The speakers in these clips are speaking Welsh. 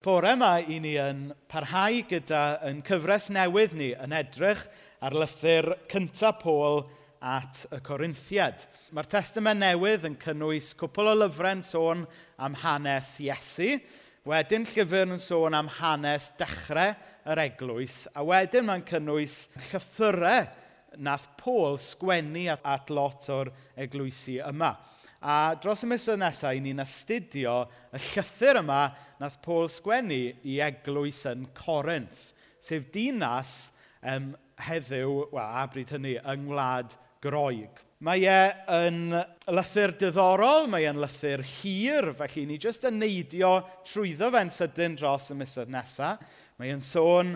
Bore yma, i ni yn parhau gyda yn cyfres newydd ni yn edrych ar lythyr cyntaf Pôl at y Corinthiad. Mae'r testament newydd yn cynnwys cwpl o lyfrau'n sôn am hanes Iesu, wedyn llyfr yn sôn am hanes dechrau yr eglwys, a wedyn mae'n cynnwys llythyrau nath Pôl sgwennu at, at lot o'r eglwysi yma. A dros y misoedd nesaf, ni'n astudio y llythyr yma nath Paul sgwennu i eglwys yn Corinth, sef dinas um, heddiw, wel, a bryd hynny, yng Ngwlad Groeg. Mae e yn lythyr diddorol, mae e'n lythyr hir, felly ni jyst yn neidio trwyddo fe'n sydyn dros y misoedd nesaf. Mae e'n sôn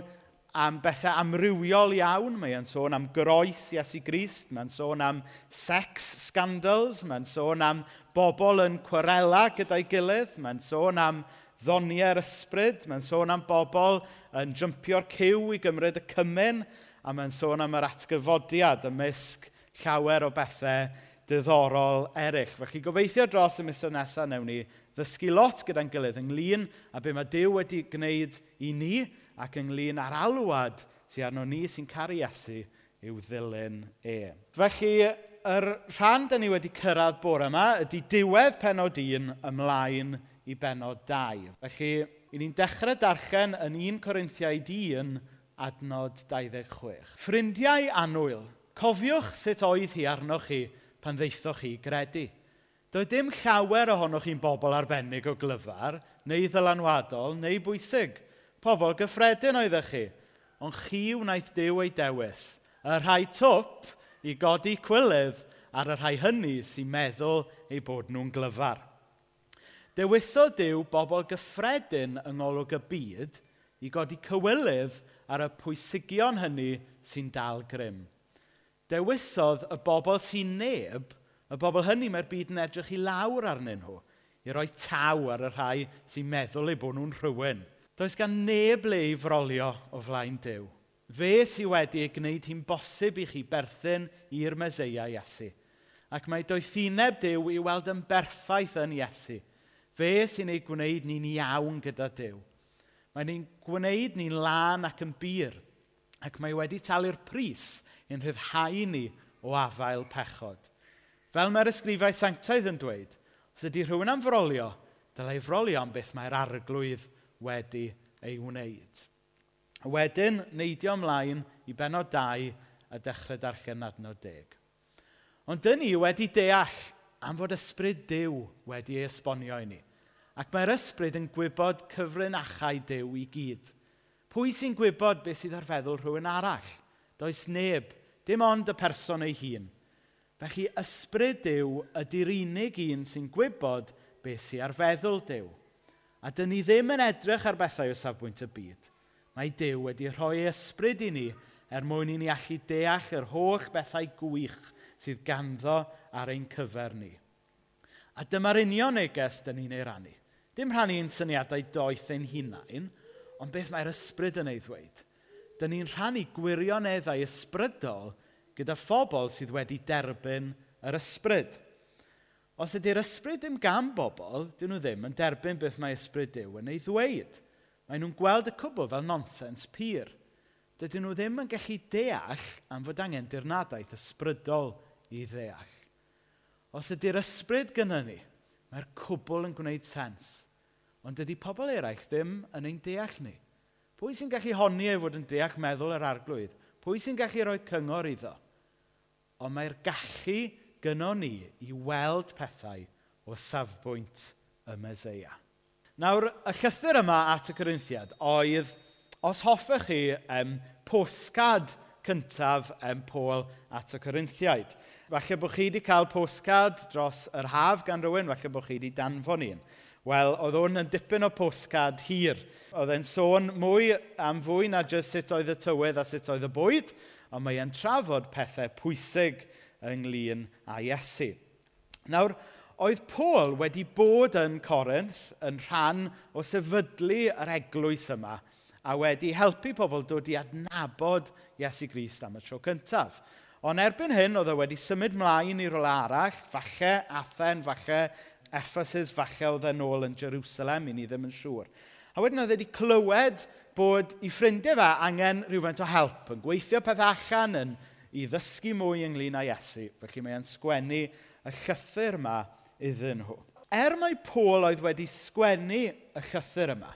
am bethau amrywiol iawn. Mae e'n sôn am groes Iesu Grist. Mae'n sôn am sex scandals. Mae'n sôn am bobl yn cwarela gyda'i gilydd. Mae'n sôn am ddoniau'r ysbryd. Mae'n sôn am bobl yn jympio'r cyw i gymryd y cymen, a mae'n sôn am yr atgyfodiad ymysg llawer o bethau diddorol eraill. Felly gobeithio dros y misoedd nesaf newn ni ddysgu lot gyda'n gilydd ynglyn a be mae Dyw wedi gwneud i ni ac ynglyn â'r alwad sy'n arno ni sy'n caru Iesu yw ddilyn e. Felly, yr rhan da ni wedi cyrraedd bore yma ydy diwedd penod un ymlaen i benod 2. Felly, i ni'n dechrau darllen yn 1 Corinthiaid 1, adnod 26. Ffrindiau anwyl, cofiwch sut oedd hi arnoch chi pan ddeithoch chi gredu. Doedd dim llawer ohonoch chi'n bobl arbennig o glyfar, neu ddylanwadol, neu bwysig. Pobl gyffredin oeddech chi, ond chi wnaeth Dyw ei dewis. Y rhai twp i godi cwylydd ar y rhai hynny sy'n meddwl eu bod nhw'n glyfar. Dewisodd Dyw bobl gyffredin yng ngolwg y byd i godi cywilydd ar y pwysigion hynny sy'n dal grym. Dewisodd y bobl sy'n neb, y bobl hynny mae'r byd yn edrych i lawr arnyn nhw, i roi taw ar y rhai sy'n meddwl eu bod nhw'n rhywun. Does gan neb le i frolio o flaen Dyw. Fe sydd wedi ei gwneud hi'n bosib i chi berthyn i'r Meseia Iesu. Ac mae doethineb Dyw i weld yn berffaith yn Iesu – Fe sy'n ei gwneud ni'n iawn gyda Dyw. Mae'n ei gwneud ni'n lan ac yn bir, ac mae wedi talu'r pris i'n rhyddhau ni o afael pechod. Fel mae'r ysgrifau sanctaidd yn dweud, os ydy rhywun am frolio, dylai frolio am beth mae'r arglwydd wedi ei wneud. Wedyn, neidio ymlaen i benod 2 a dechrau darllen adnod 10. Ond dyn ni wedi deall am fod ysbryd Dyw wedi ei esbonio i ni. Ac mae'r ysbryd yn gwybod cyfrinachau Dyw i gyd. Pwy sy'n gwybod beth sydd ar feddwl rhywun arall? Does neb, dim ond y person ei hun. Felly ysbryd Dyw ydy'r unig un sy'n gwybod beth sy'n ar feddwl Dyw. A dyn ni ddim yn edrych ar bethau o safbwynt y byd. Mae Dyw wedi rhoi ysbryd i ni er mwyn i ni allu deall yr holl bethau gwych sydd ganddo ar ein cyfer ni. A dyma'r union neges dyn ni'n ei rannu. Dim rhannu ein syniadau doeth ein hunain, ond beth mae'r ysbryd yn ei ddweud. Dyn ni'n rhannu gwirioneddau ysbrydol gyda phobl sydd wedi derbyn yr ysbryd. Os ydy'r ysbryd ddim gan bobl, dyn nhw ddim yn derbyn beth mae ysbryd Dyw yn ei ddweud. Mae nhw'n gweld y cwbl fel nonsens pur. Dydyn nhw ddim yn gallu deall am fod angen dirnadaeth ysbrydol i ddeall. Os ydy'r ysbryd gyda ni, mae'r cwbl yn gwneud sens. Ond dydy pobl eraill ddim yn ein deall ni. Pwy sy'n gallu honni ei fod yn deall meddwl yr arglwydd? Pwy sy'n gallu rhoi cyngor iddo? Ond mae'r gallu gyno ni i weld pethau o safbwynt y Meseia. Nawr, y llythyr yma at y Corinthiad oedd, os hoffech chi, um, postcard cyntaf um, Pôl at y Corinthiaid. Falle bod chi wedi cael postcard dros yr haf gan rhywun, falle bod chi wedi danfon un. Wel, oedd hwn yn dipyn o postcard hir. Oedd e'n sôn mwy am fwy na jyst sut oedd y tywydd a sut oedd y bwyd, ond mae e'n trafod pethau pwysig ynglyn â Iesu. Nawr, oedd Paul wedi bod yn Corinth yn rhan o sefydlu yr eglwys yma a wedi helpu pobl dod i adnabod Iesu Grist am y tro cyntaf. Ond erbyn hyn, oedd e wedi symud mlaen i rola arall, falle Athen, falle Ephesus, falle oedd e'n ôl yn Jerusalem, i ni ddim yn siŵr. A wedyn oedd e wedi clywed bod i ffrindiau fe angen rhywfaint o help, yn gweithio peth allan, yn i ddysgu mwy ynglyn â Iesu. Felly mae e'n sgwennu y llythyr yma iddyn nhw. Er mai Paul oedd wedi sgwennu y llythyr yma,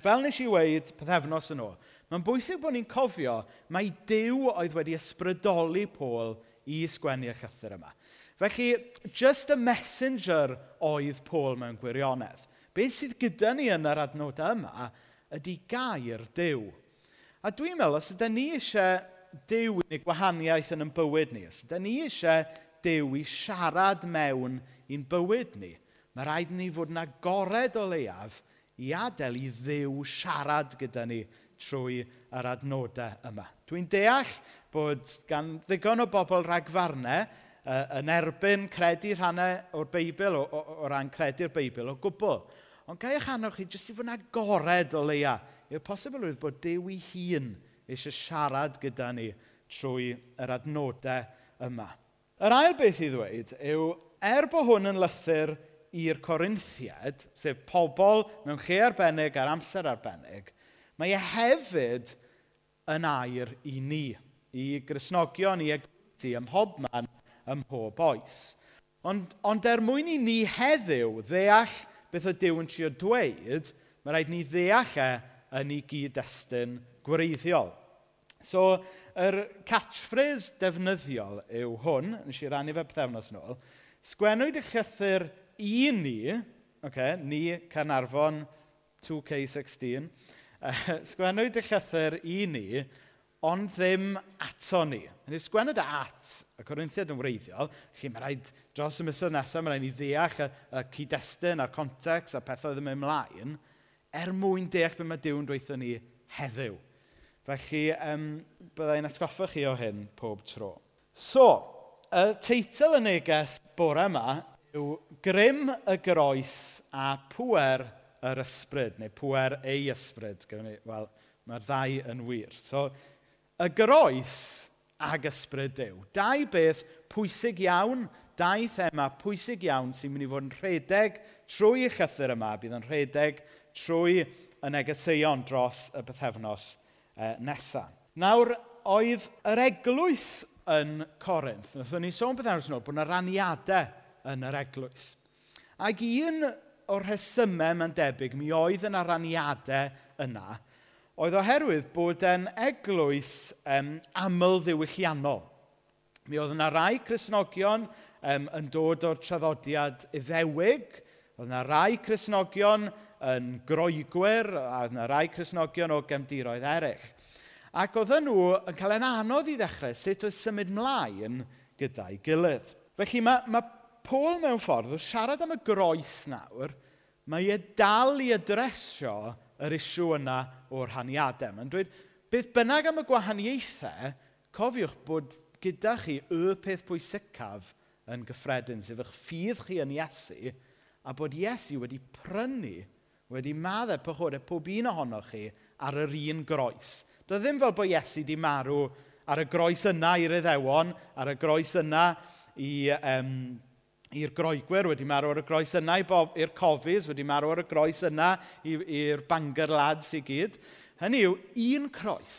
Fel nes i weid pethefnos yn ôl, mae'n bwysig bod ni'n cofio mae Dyw oedd wedi ysbrydoli Pôl i sgwennu y llythyr yma. Felly, just a messenger oedd Pôl mewn gwirionedd. Be sydd gyda ni yn yr adnodau yma ydy gair Dyw. A dwi'n meddwl, os ydy ni eisiau Dyw i gwahaniaeth yn ein bywyd ni, os ydy ni eisiau Dyw i siarad mewn i'n bywyd ni, mae rhaid ni fod yn agored o leiaf i adael i ddiw siarad gyda ni trwy yr adnodau yma. Dwi'n deall bod gan ddigon o bobl ragfarnau uh, yn erbyn credu rhannau o'r Beibl, o, o, o ran credu'r Beibl o gwbl. Ond gael eich annog chi jyst i fod yn agored o leia. Yw'r posibl oedd bod Dew ei hun eisiau siarad gyda ni trwy yr adnodau yma. Yr ail beth i ddweud yw, er bod hwn yn lythyr i'r Corinthiad, sef pobl mewn lle arbennig ar amser arbennig, mae e hefyd yn air i ni, i grisnogion, i eglwysi, ym mhobman, ym mhob oes. Ond, ond er mwyn i ni heddiw ddeall beth o Dyw yn trio dweud, mae rhaid ni ddeall e yn ei gyd-destun gwreiddiol. So, yr catchphrase defnyddiol yw hwn, nes i rannu fe pethefnos nôl, sgwennwyd y llythyr i ni, okay, ni Canarfon 2K16, uh, sgwennwyd y llythyr i ni, ond ddim ato ni. Yn ei sgwennod e at y Corinthiad yn wreiddiol, lle mae rhaid dros y misoedd nesaf, mae rhaid ni ddeall y, y cyd-destun a'r context a pethau ddim ymlaen, er mwyn deall beth mae Dyw'n dweithio ni heddiw. Felly, um, byddai'n esgoffa chi o hyn pob tro. So, y teitl y neges bore yma yw grym y groes a pwer yr ysbryd, neu pwer ei ysbryd. Wel, mae'r ddau yn wir. So, y groes ag ysbryd Dyw. Dau beth pwysig iawn, dau thema pwysig iawn sy'n mynd i fod yn rhedeg trwy y llythyr yma, bydd yn rhedeg trwy y negeseuon dros y bythefnos e, nesaf. Nawr, oedd yr eglwys yn Corinth. Nothen ni sôn beth arall bod yna raniadau yn yr eglwys. Ac un o'r rhesymau mae'n debyg, mi oedd yn araniadau yna, oedd oherwydd bod e'n eglwys um, aml ddiwylliannol. Mi oedd yna rai Cresnogion um, yn dod o'r traddodiad iddewig, oedd yna rai Cresnogion yn groegwyr, a oedd yna rai Cresnogion o gemdiroedd eraill. Ac oedd nhw yn cael ein anodd i ddechrau sut oedd symud mlaen gyda'i gilydd. Felly mae, mae Paul mewn ffordd, wrth siarad am y groes nawr, mae e dal i adresio yr isiw yna o'r haniadau. Mae'n dweud, beth bynnag am y gwahaniaethau, cofiwch bod gyda chi y peth pwysicaf yn gyffredin, sef eich ffydd chi yn Iesu, a bod Iesu wedi prynu, wedi maddau pychodau pob un ohonoch chi ar yr un groes. Doedd e ddim fel bod Iesu wedi marw ar y groes yna i'r iddewon, ar y groes yna i um, i'r groegwyr wedi marw ar y groes yna, i'r cofis wedi marw ar y groes yna, i'r banger lads i gyd. Hynny yw, un croes.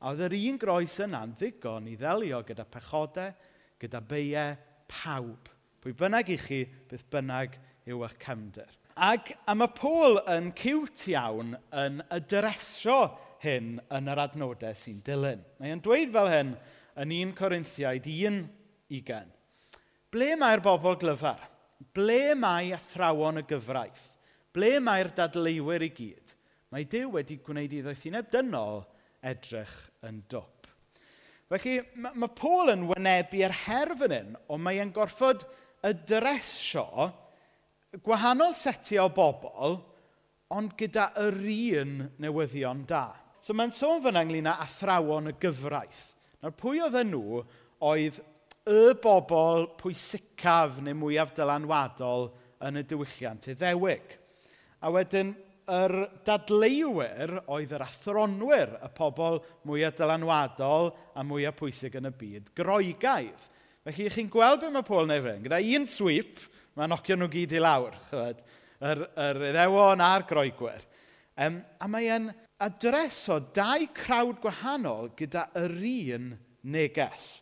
A oedd yr un groes yna'n ddigon i ddelio gyda pechodau, gyda beiau, pawb. Pwy bynnag i chi, beth bynnag yw eich cefndir. Ac a mae Paul yn cywt iawn yn ydyresio hyn yn yr adnodau sy'n dilyn. Mae'n dweud fel hyn yn 1 Corinthiaid 1 ugen. Ble mae'r bobl glyfar? Ble mae athrawon y gyfraith? Ble mae'r dadleuwyr i gyd? Mae Dyw wedi gwneud iddo thuneb dynol edrych yn dwp. Felly, mae ma Paul yn wynebu yr her fan hyn, ond mae e'n gorfod y dresio gwahanol setiau o bobl, ond gyda yr un newyddion da. So mae'n sôn fan ynglyn â athrawon y gyfraith. Nawr pwy oedd nhw oedd y bobl pwysicaf neu mwyaf dylanwadol yn y diwylliant iddewig. A wedyn, yr dadleuwyr oedd yr athronwyr, y pobl mwyaf dylanwadol a mwyaf pwysig yn y byd groegaidd. Felly, chi'n gweld beth mae Paul neu fynd. Gyda un sweep, mae nocio nhw gyd i lawr, chywed, yr, yr iddewon a'r groegwyr. Um, a mae e'n o dau crawd gwahanol gyda yr un neges.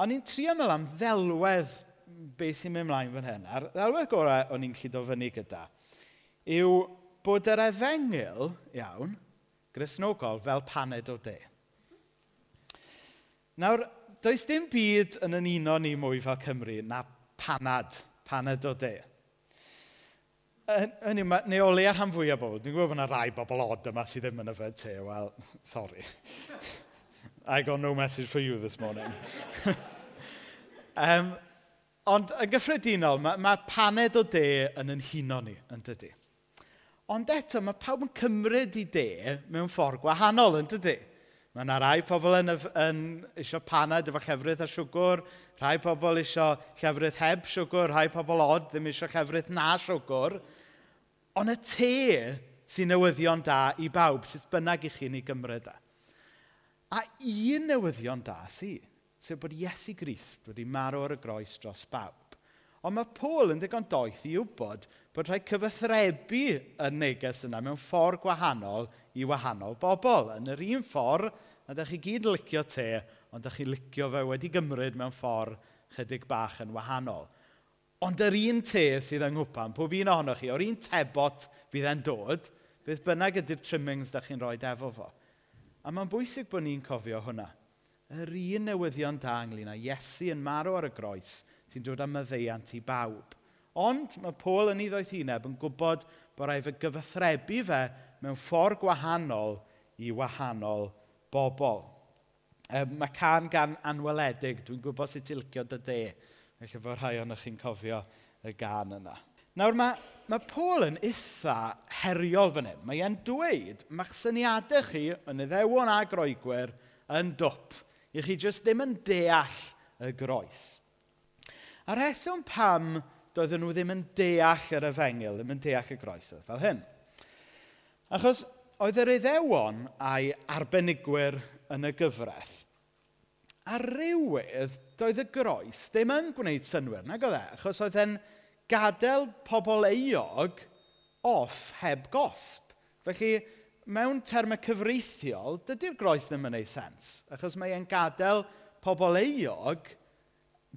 A o'n i'n trio meddwl am ddelwedd beth sy'n mynd ymlaen fan hyn. A'r ddelwedd gorau o'n i'n llido fyny gyda yw bod yr efengil, iawn, grisnogol, fel paned o de. Nawr, does dim byd yn yn uno ni mwy fel Cymru na panad, paned o de. Hynny, neu o ar rhan fwyaf bod, dwi'n gwybod bod yna rai bobl od yma sydd ddim yn yfed te, wel, sori. I got no message for you this morning. um, ond yn gyffredinol, mae, mae paned o de yn yn huno ni, yn dydy. Ond eto, mae pawb yn cymryd i de mewn ffordd gwahanol, yn dydy. Mae yna rai pobl yn, yn eisiau paned efo llefrith a siwgr, rhai pobl eisiau llefrith heb siwgr, rhai pobl od ddim eisiau llefrith na siwgr. Ond y te sy'n newyddion da i bawb, sut bynnag i chi'n ei gymryd da. A un newyddion da sy, sef bod Iesu Grist wedi marw ar y groes dros bawb. Ond mae Paul yn ddigon doeth i wybod bod rhaid cyfathrebu y neges yna mewn ffordd gwahanol i wahanol bobl. Yn yr un ffordd, a ydych chi gyd licio te, ond ydych chi licio fe wedi gymryd mewn ffordd chydig bach yn wahanol. Ond yr un te sydd yng Nghwpan, pob un ohonoch chi, o'r un tebot fydd e'n dod, beth bynnag ydy'r trimmings ydych chi'n rhoi efo fo. A mae'n bwysig bod ni'n cofio hwnna. Yr un newyddion da ynglyn â Iesu yn marw ar y groes sy'n dod am myddeiant i bawb. Ond mae Paul yn ei ddoeth huneb yn gwybod bod rhaid fe gyfathrebu fe mewn ffordd gwahanol i wahanol bobl. E, mae can gan anweledig, dwi'n gwybod sut i licio dy de. Felly fod rhai o'n chi'n cofio y gan yna. Nawr mae mae Paul yn eitha heriol fan hyn. Mae e'n dweud, mae'ch syniadau chi yn y ddewon a groegwyr yn dwp. I chi jyst ddim yn deall y groes. A reswm pam doedden nhw ddim yn deall yr efengil, ddim yn deall y groes oedd fel hyn. Achos oedd yr iddewon a'i arbenigwyr yn y gyfraith. A rywydd, doedd y groes ddim yn gwneud synwyr, nag oedd e, achos oedd e'n gadael pobl euog off heb gosb. Felly, mewn termau cyfreithiol, dydy'r groes ddim yn ei sens, achos mae e'n gadael pobl euog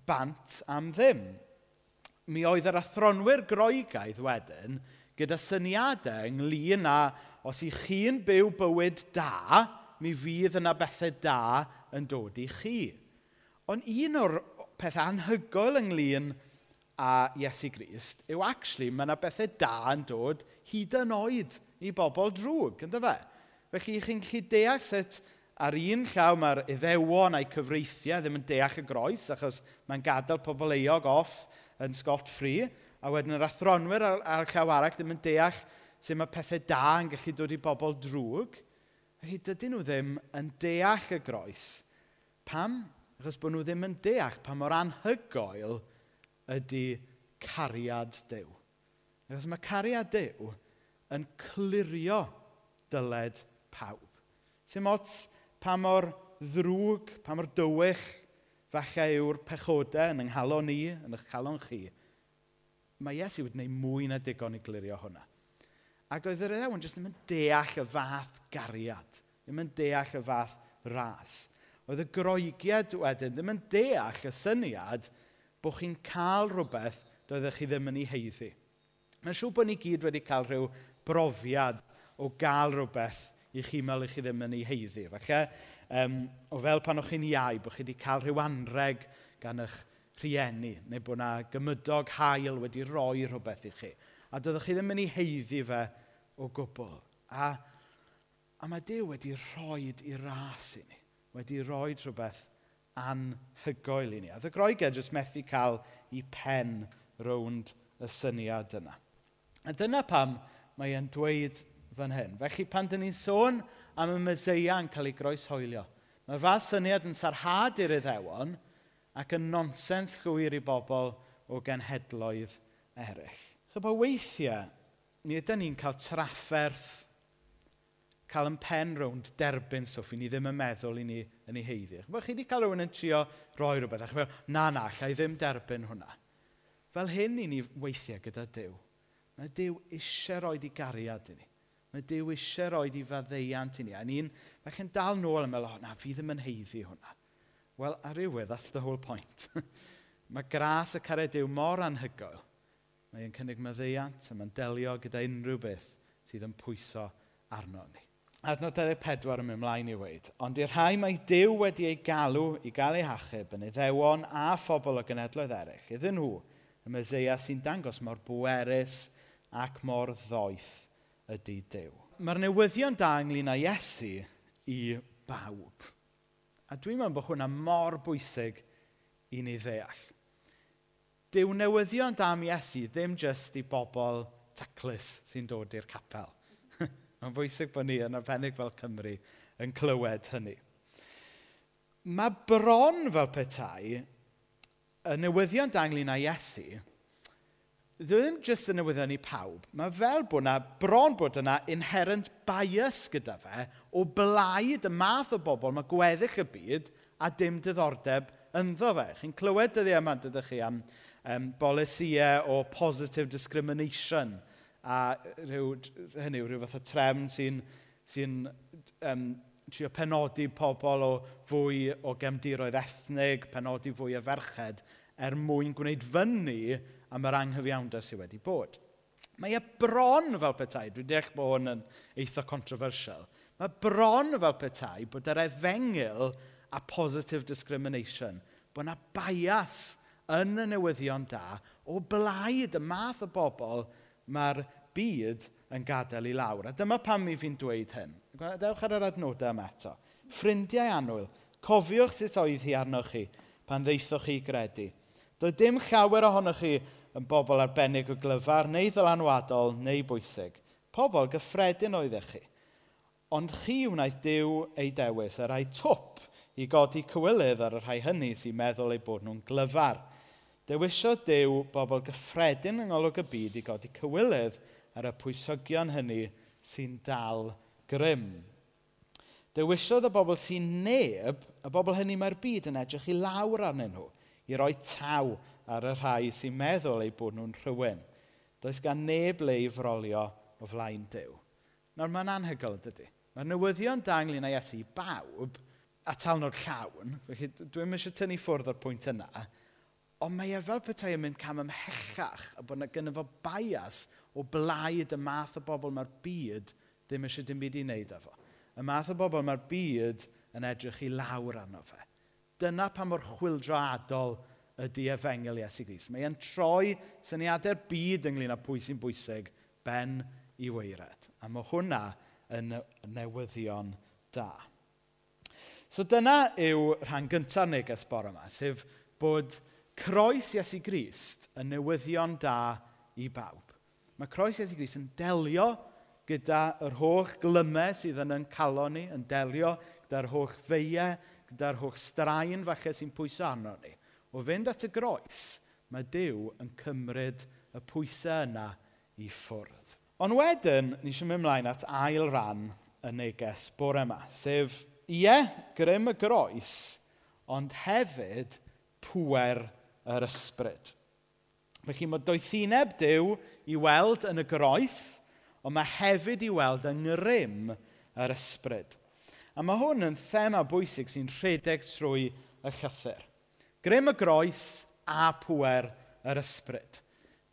bant am ddim. Mi oedd yr athronwyr groegaidd wedyn gyda syniadau ynglyn â os i chi'n byw bywyd da, mi fydd yna bethau da yn dod i chi. Ond un o'r pethau anhygoel ynglyn â a Iesu Grist yw actually mae yna bethau da yn dod hyd yn oed i bobl drwg, ynddo fe? Felly chi'n gallu deall sut ar un llaw mae'r iddewon a'i cyfreithiau ddim yn deall y groes achos mae'n gadael pobl eog off yn Scott Free, a wedyn yr athronwyr ar, ar llaw arach ddim yn deall sut mae pethau da yn gallu dod i bobl drwg. Felly dydyn nhw ddim yn deall y groes. Pam? Achos bod nhw ddim yn deall pa mor anhygoel ydy cariad Dyw. Achos mae cariad Dyw yn clirio dyled pawb. Sym ots pa mor ddrwg, pa mor dywych falle yw'r pechodau yn yng ni, yn eich calon chi. Mae Iesu wedi gwneud mwy na digon i glirio hwnna. Ac oedd yr edewn jyst ddim yn deall y fath gariad, ddim yn deall y fath ras. Oedd y groegiad wedyn ddim yn deall y syniad bod chi'n cael rhywbeth doeddech chi ddim yn ei heiddi. Mae'n siŵr bod ni gyd wedi cael rhyw brofiad o gael rhywbeth i chi meddwl chi ddim yn ei heiddi. Felly, um, o fel pan o'ch chi'n iau, bod chi wedi cael rhyw anreg gan eich rhieni, neu bod yna gymydog hael wedi roi rhywbeth i chi. A doeddech chi ddim yn ei heiddi fe o gwbl. A, a mae Dyw wedi rhoi i ras i ni, wedi rhoi rhywbeth anhygoel i ni. A ddy groegau jyst methu cael i pen rownd y syniad yna. A dyna pam mae e'n dweud fan hyn. Felly pan dyn ni'n sôn am y myseia yn cael ei groeshoelio, mae fath syniad yn sarhad i'r iddewon ac yn nonsens llwyr i bobl o genhedloedd eraill. Chybo weithiau, ni ydym ni'n cael trafferth, cael yn pen rownd derbyn stwff i ni ddim yn meddwl i ni yn ei heiddi. Wel, chi wedi cael rhywun yn trio roi rhywbeth, a chi'n meddwl, na, na, i ddim derbyn hwnna. Fel hyn i ni weithiau gyda Dyw. Mae Dyw eisiau roi di gariad i ni. Mae Dyw eisiau roi di faddeiant i ni. A ni'n, mae chi'n dal nôl yn meddwl, o, na, fi ddim yn heiddi hwnna. Wel, ar ywydd, that's the whole point. mae gras y cared Dyw mor anhygoel. Mae'n cynnig maddeiant a mae'n delio gyda unrhyw beth sydd yn pwyso arno ni adnod 24 yn mynd mlaen i weid, ond i'r rhai mae Dyw wedi ei galw i gael ei hachub yn iddewon a phobl o genedloedd eraill, iddyn nhw y myseia sy'n dangos mor bwerus ac mor ddoeth ydy Dyw. Mae'r newyddion da ynglyn â Iesu i bawb. A dwi'n meddwl bod hwnna mor bwysig i ni ddeall. Dyw newyddion da am Iesu ddim jyst i bobl taclus sy'n dod i'r capel – Mae'n bwysig bod ni yn arbennig fel Cymru yn clywed hynny. Mae bron fel petai y newyddion danglun a Iesu ddim jyst yn newyddion i pawb. Mae fel bod yna, bron bod yna inherent bias gyda fe o blaid y math o bobl mae gweddill y byd a dim diddordeb ynddo fe. Chi'n clywed dyddi yma, dydych chi, am um, bolisiau o positive discrimination – a rhyw, hynny yw, rhyw fath o trefn sy'n sy um, trio penodi pobl o fwy o gemdiroedd ethnig, penodi fwy o ferched, er mwyn gwneud fyny am yr anghyfiawnder sydd wedi bod. Mae e bron fel petai, dwi'n deall bod hwn yn eitha controversial, mae bron fel petai bod yr efengil a positive discrimination, bod yna bias yn y newyddion da o blaid y math o bobl mae'r byd yn gadael i lawr. A dyma pam mi fi'n dweud hyn. Dewch ar yr adnodau yma eto. Ffrindiau annwyl, cofiwch sut oedd hi arnoch chi pan ddeithoch chi gredu. Doedd dim llawer ohonoch chi yn bobl arbennig o glyfar, neu ddylanwadol, neu bwysig. Pobl gyffredin oeddech chi. Ond chi wnaeth Dyw ei dewis y rhai twp i godi cywilydd ar y rhai hynny sy'n meddwl eu bod nhw'n glyfar – Dewisiodd Duw bobl gyffredin yng ngolwg y byd i godi cywilydd ar y pwysogion hynny sy'n dal grym. Dewisiodd y bobl sy'n neb, y bobl hynny mae'r byd yn edrych i lawr arnyn nhw, i roi taw ar y rhai sy'n meddwl eu bod nhw'n rhywun. Does gan neb le i frolio o flaen Dyw. Nawr mae'n anhygoel, dydy. Mae'r newyddion danglun ynglyn â Iesu i bawb a talnod llawn, felly dwi'n eisiau tynnu ffwrdd o'r pwynt yna, ond mae e fel petai yn mynd cam ymhellach a bod yna gynnu fo bias o blaid y math o bobl mae'r byd ddim eisiau dim byd i wneud efo. Y math o bobl mae'r byd yn edrych i lawr arno fe. Dyna pa mor chwildroadol ydy efengel Iesu Gris. Mae e'n troi syniadau'r byd ynglyn â pwy sy'n bwysig ben i weired. A mae hwnna yn newyddion da. So dyna yw rhan gyntaf neges bore yma, sef bod croes Iesu Grist yn newyddion da i bawb. Mae croes Iesu Grist yn delio gyda yr holl glymau sydd yn yn calon ni, yn delio gyda'r holl feiau, gyda'r holl straen falle sy'n pwyso arno ni. O fynd at y groes, mae Dyw yn cymryd y pwysau yna i ffwrdd. Ond wedyn, ni eisiau mynd ymlaen at ail ran y neges bore yma, sef, ie, grym y groes, ond hefyd pwer yr ysbryd. Felly mae doethineb Dyw i weld yn y groes, ond mae hefyd i weld yng ngrym yr ysbryd. A mae hwn yn thema bwysig sy'n rhedeg trwy y llythyr. Grym y groes a pwer yr ysbryd.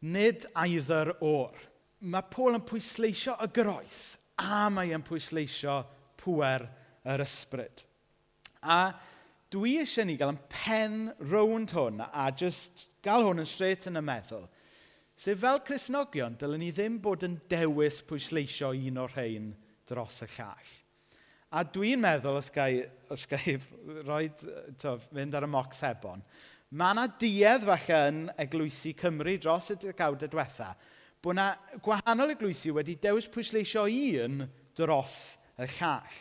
Nid either o'r. Mae Paul yn pwysleisio y groes a mae e'n pwysleisio pwer yr ysbryd. A dwi eisiau ni gael yn pen rownd hwn a just gael hwn yn straight yn y meddwl. Sef fel Cresnogion, dylen ni ddim bod yn dewis pwysleisio un o'r rhain dros y llall. A dwi'n meddwl, os gai, os gai roi, to, mynd ar y moc sebon, mae yna duedd falle yn eglwysi Cymru dros y degawdau diwetha, bod yna gwahanol eglwysi wedi dewis pwysleisio un dros y llall.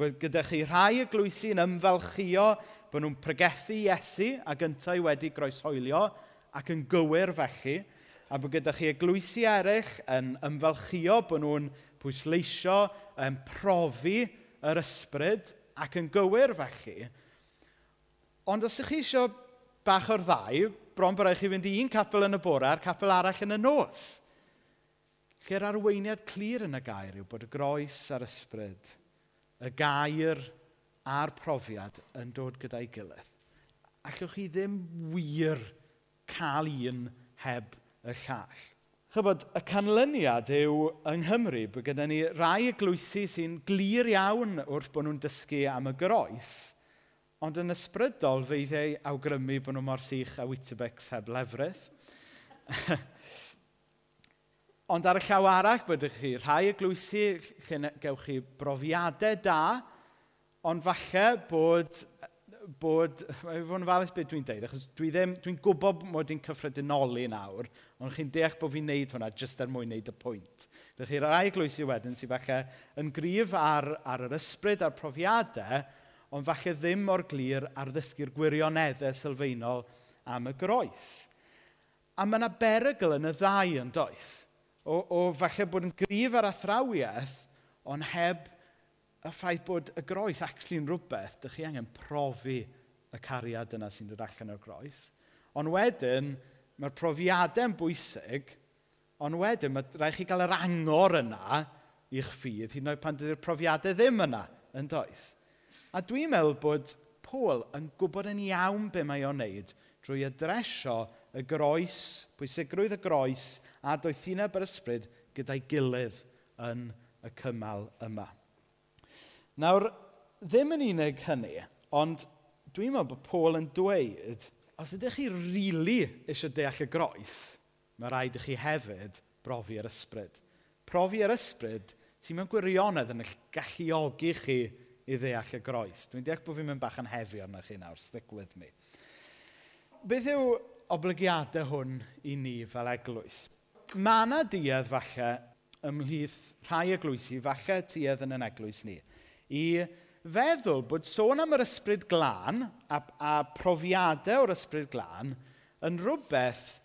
Bod gyda chi rhai eglwysi yn ymfalchio bod nhw'n pregethu Iesu a gyntaf wedi groeshoelio ac yn gywir felly. A bod gyda chi eglwysi eraill yn ymfalchio bod nhw'n pwysleisio, yn profi yr ysbryd ac yn gywir felly. Ond os ydych chi eisiau bach o'r ddau, bron bod chi fynd i un capel yn y bore a'r capel arall yn y nos. Lle'r arweiniad clir yn y gair yw bod y groes a'r ysbryd y gair a'r profiad yn dod gyda'i gilydd. Allwch chi ddim wir cael un heb y llall. Chybod, y canlyniad yw yng Nghymru bod gyda ni rai eglwysi sy'n glir iawn wrth bod nhw'n dysgu am y groes, ond yn ysbrydol feiddiau awgrymu bod nhw mor sych a Wittebex heb lefrith. Ond ar y llaw arall byddwch chi, rhai eglwysi lle gewch chi brofiadau da, ond falle bod, bod mae'n fod yn falus beth dwi'n deud, achos dwi ddim, dwi'n gwybod mod i'n cyffredinoli nawr, ond chi'n deall bod fi'n neud hwnna jyst er mwyn neud y pwynt. Dych chi rai eglwysi wedyn sy'n falle yn gryf ar, ar yr ysbryd a'r profiadau, ond falle ddim mor glir ar ddysgu'r gwirioneddau sylfaenol am y groes. A mae yna berygl yn y ddau yn does o, o falle bod yn gryf ar athrawiaeth, ond heb y ffaith bod y groes actually'n rhywbeth, dych chi angen profi y cariad yna sy'n dod allan o'r groes. Ond wedyn, mae'r profiadau'n bwysig, ond wedyn mae rhaid chi gael yr angor yna i'ch ffydd, hyd yn oed pan dydy'r profiadau ddim yna, yn does. A dwi'n meddwl bod Paul yn gwybod yn iawn be mae o'n neud drwy adresio y groes, pwysigrwydd y groes a doethineb yr ysbryd gyda'i gilydd yn y cymal yma. Nawr, ddim yn unig hynny, ond dwi'n meddwl bod Paul yn dweud, os ydych chi rili really eisiau deall y groes, mae rhaid i chi hefyd brofi yr ysbryd. Profi yr ysbryd, ti'n mewn gwirionedd yn galluogi chi i ddeall y groes. Dwi'n deall bod fi'n mynd bach yn hefio arna chi nawr, stick with me. Beth yw oblygiadau hwn i ni fel eglwys? Mae yna duedd falle ymhlith rhai eglwysi, falle tuedd yn yn eglwys ni, i feddwl bod sôn am yr ysbryd glân a, a profiadau o'r ysbryd glân yn rhywbeth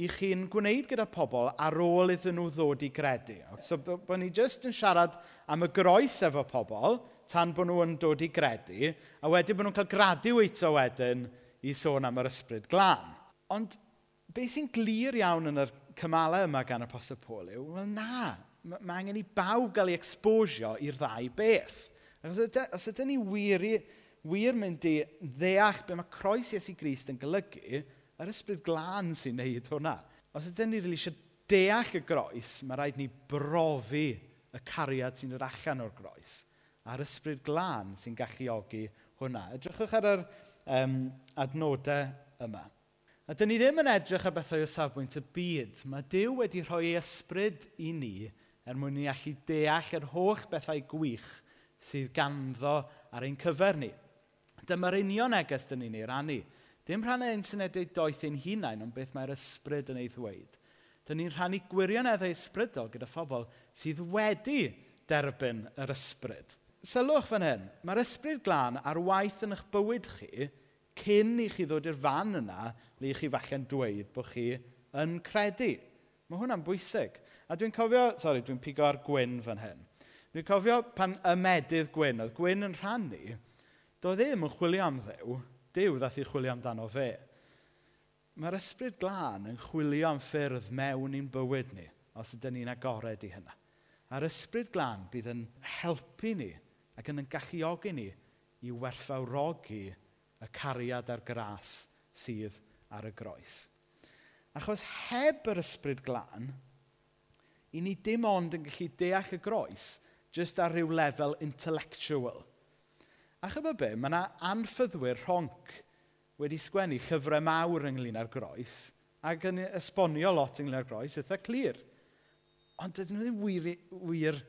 i chi'n gwneud gyda pobl ar ôl iddyn nhw ddod i gredu. So, bod ni jyst yn siarad am y groes efo pobl tan bod nhw yn dod i gredu, a wedyn bod nhw'n cael gradu weithio wedyn i sôn am yr ysbryd glân. Ond be sy'n glir iawn yn yr cymalau yma gan y Apostol Pôl yw, wel na, mae ma angen i bawb gael ei exposio i'r ddau beth. Os ydyn, os ydyn ni wir, i, wir mynd i ddeall be mae croes Iesu Grist yn golygu, yr ysbryd glân sy'n neud hwnna. Os ydyn ni rili really eisiau deall y groes, mae rhaid ni brofi y cariad sy'n dod allan o'r groes. A'r ysbryd glân sy'n galluogi hwnna. Edrychwch ar yr um, adnodau yma. A dyn ni ddim yn edrych ar bethau o safbwynt y byd. Mae Dyw wedi rhoi ei ysbryd i ni er mwyn ni allu deall yr holl bethau gwych sydd ganddo ar ein cyfer ni. Dyma'r union neges dyn ni'n ei rannu. Dim rhan ein syniadau doeth ein hunain, ond beth mae'r ysbryd yn ei ddweud. Dyn ni'n rhannu gwirioneddau ysbrydol gyda phobl sydd wedi derbyn yr ysbryd. Sylwch fan hyn, mae'r ysbryd glân ar waith yn eich bywyd chi cyn i chi ddod i'r fan yna le i chi falle'n dweud bod chi yn credu. Mae hwnna'n bwysig. A dwi'n cofio, sori, dwi'n pigo ar Gwyn fan hyn. Dwi'n cofio pan ymedydd Gwyn, oedd Gwyn yn rhannu, doedd ddim yn chwilio am ddew, dew ddath i chwilio amdano fe. Mae'r ysbryd glân yn chwilio am ffyrdd mewn i'n bywyd ni, os ydym ni'n agored i hynna. A'r ysbryd glân bydd yn helpu ni ac yn galluogi ni i werthfawrogi y cariad a'r gras sydd ar y groes. Achos heb yr ysbryd glân, i ni dim ond yn gallu deall y groes jyst ar ryw lefel intellectual. A chyfo be, mae yna anffyddwyr rhonc wedi sgwennu llyfrau mawr ynglyn â'r groes ac yn esbonio lot ynglyn â'r groes eitha clir. Ond dydyn nhw ddim wir, wir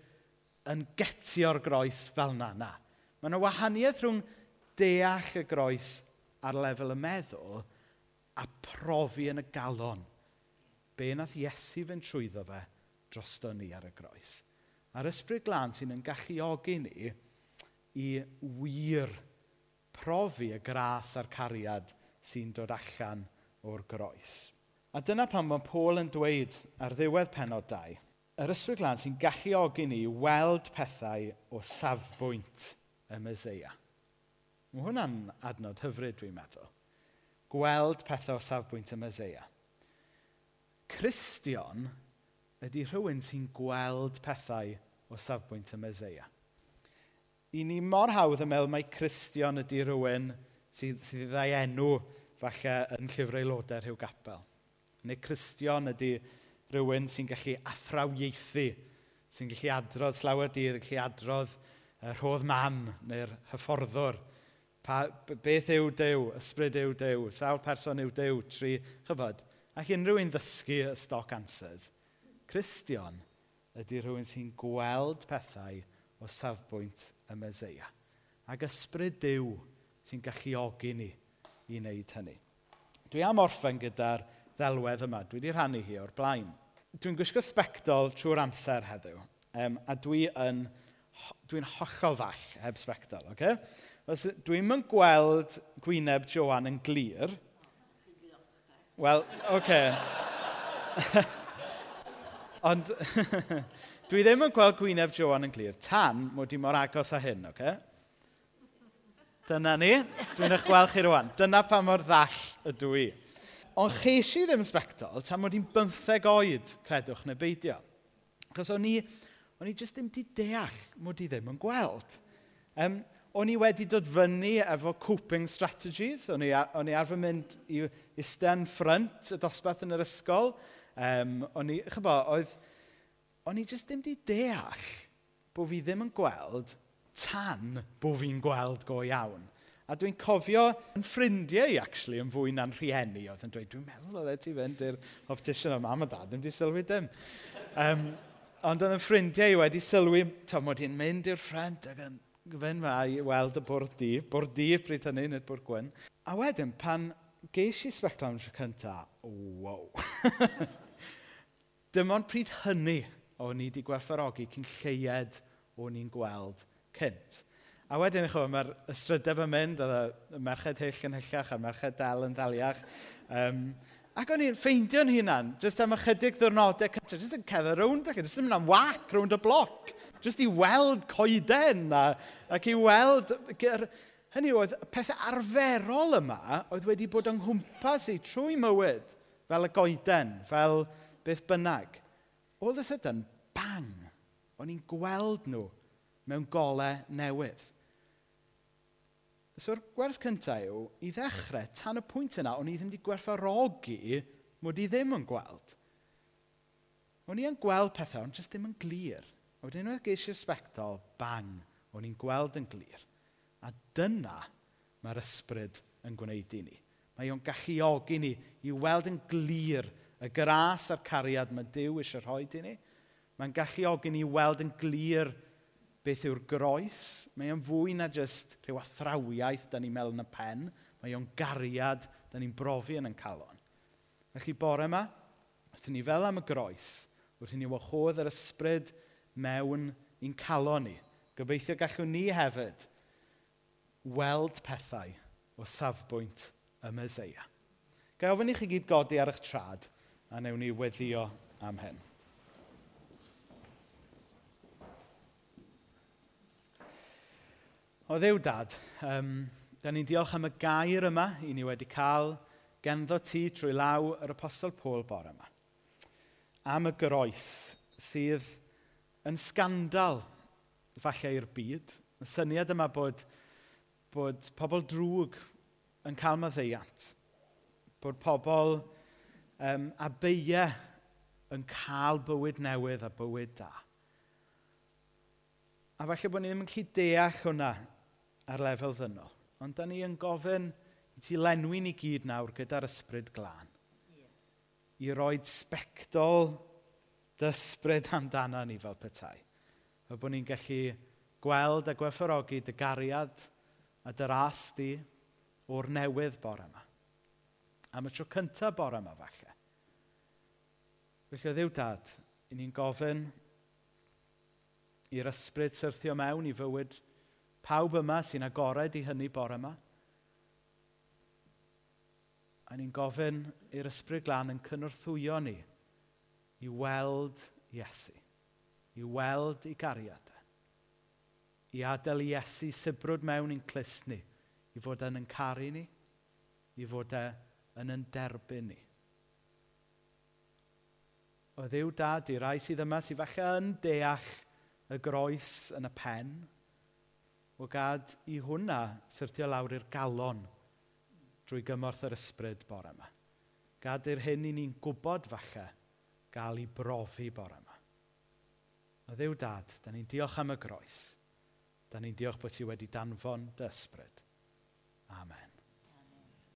yn getio'r groes fel na na. Mae yna wahaniaeth rhwng deall y groes ar lefel y meddwl a profi yn y galon be nath Iesu fynd trwyddo fe drosto ni ar y groes. A'r ysbryd glân sy'n yn galluogi ni i wir profi y gras a'r cariad sy'n dod allan o'r groes. A dyna pan mae Paul yn dweud ar ddiwedd penod 2, yr ysbryd glân sy'n galluogi ni weld pethau o safbwynt y Meseia. Mae hwnna'n adnod hyfryd, dwi'n meddwl. Gweld pethau o safbwynt y Meseia. Cristion ydy rhywun sy'n gweld pethau o safbwynt y Meseia. I ni mor hawdd yn meddwl mai Cristion ydy rhywun sydd, sydd ddau enw falle yn llyfr aelodau rhyw gapel. Neu Cristion ydy rhywun sy'n gallu athrawieithu, sy'n gallu adrodd slawer dyr, gallu adrodd y rhodd mam neu'r hyfforddwr Pa, beth yw dew, Ysbryd yw dew, Sawl person yw dew, Tri, chyfod. Ac unrhyw un ddysgu y stoc answers. Cristion ydy rhywun sy'n gweld pethau o safbwynt y Meseia. Ac ysbryd Dyw sy'n galluogi ni i wneud hynny. Dwi am orffen gyda'r ddelwedd yma. Dwi wedi rhannu hi o'r blaen. Dwi'n gwisgo sbectol trwy'r amser heddiw. Um, a dwi yn, dwi'n hollol ddall heb sbectol. Okay? os dwi'm yn gweld gwyneb Joan yn glir... Wel, oce. Ond dwi ddim yn gweld gwyneb Joan yn glir tan mod i mor agos â hyn, oce? Dyna ni. Dwi'n eich gweld chi rwan. Dyna pa mor ddall ydw i. Ond ches i ddim sbectol tan mod i'n bymtheg oed, credwch neu beidio. Achos o'n i, o'n i jyst ddim di deall mod i ddim yn gweld. Um, o'n i wedi dod fyny efo coping strategies. O'n i, o'n i arfer mynd i isten ffrynt y dosbarth yn yr ysgol. Um, o'n i, chybo, oedd, o'n i jyst ddim di deall bod fi ddim yn gweld tan bod fi'n gweld go iawn. A dwi'n cofio yn ffrindiau i, actually, yn fwy na'n rhieni. Oedd yn dweud, dwi'n meddwl oedd e ti fynd i'r optician o mam a dad, ddim di sylwi dim. Um, ond oedd yn ffrindiau i wedi sylwi, to, mod i'n mynd i'r ffrant, ac yn gyfen yma i weld y bwrdd di, bwrdd di pryd hynny, nid bwrdd gwyn. A wedyn, pan geis i sbectol am tro cyntaf, wow. Dim ond pryd hynny o'n i wedi gwerthfarogi cyn lleied o'n i'n gweld cynt. A wedyn, chwa, mae'r ystrydeb yn mynd, oedd y merched hyll yn hyllach a'r merched dal yn ddaliach. Um, ac o'n i'n ffeindio'n hunan, jyst am ychydig ddwrnodau cyntaf, jyst yn cedd ar rownd ac jyst yn mynd am wac rownd y bloc. Jyst i weld coeden a, ac i weld... Hynny oedd pethau peth arferol yma oedd wedi bod yng nghwmpas i trwy mywyd fel y goeden, fel beth bynnag. All of a sudden, bang, o'n i'n gweld nhw mewn golau newydd. So'r gwers cyntaf yw, i ddechrau, tan y pwynt yna, o'n i ddim wedi gwerthfarogi mod i ddim yn gweld. O'n i yn gweld pethau, ond jyst ddim yn glir. A wedyn oedd geisio sbectol, bang, o'n i'n gweld yn glir. A dyna mae'r ysbryd yn gwneud i ni. Mae o'n galluogi ni i weld yn glir y gras a'r cariad mae Dyw eisiau rhoi i ni. Mae'n galluogi ni i weld yn glir beth yw'r groes. Mae o'n fwy na jyst rhyw athrawiaeth da ni'n meddwl yn y pen. Mae o'n gariad da ni'n brofi yn yn calon. Felly bore yma, wrth i ni fel am y groes, wrth i ni wahodd yr ysbryd mewn i'n calon ni. Gobeithio gallwn ni hefyd weld pethau o safbwynt y Meseia. Gai ofyn i chi gyd godi ar eich trad a newn ni weddio am hyn. O ddew dad, um, da ni'n diolch am y gair yma i ni wedi cael genddo ti trwy law yr apostol Paul bore yma. Am y groes sydd yn sgandal, falle i'r byd. Y syniad yma bod, bod pobl drwg yn cael maddeiant. Bod pobl um, a beiau yn cael bywyd newydd a bywyd da. A falle bod ni ddim yn gallu deall hwnna ar lefel ddynol. Ond da ni yn gofyn i ti lenwi ni gyd nawr gyda'r ysbryd glân. I roed sbectol dysbryd amdano ni fel petai. Fe bod ni'n gallu gweld a gwerthfawrogi dy gariad a dy ras di o'r newydd bore yma. Am y tro cyntaf bore yma falle. Felly o ddiw dad, i ni'n gofyn i'r ysbryd syrthio mewn i fywyd pawb yma sy'n agored i hynny bore yma. A ni'n gofyn i'r ysbryd glan yn cynorthwyo ni – i weld Iesu. I weld ei cariadau. I adael e, Iesu sybrwd mewn i'n clust ni. I fod yn yn caru ni. I fod e yn yn derbyn ni. O ddiw dad i rai sydd yma sydd falle yn deall y groes yn y pen. O gad i hwnna syrthio lawr i'r galon drwy gymorth yr ysbryd bore yma. Gad i'r hyn i ni'n gwybod falle – gael ei brofi bore yma. O ddew dad, da ni'n diolch am y groes. Da ni'n diolch bod ti wedi danfon dy ysbryd. Amen.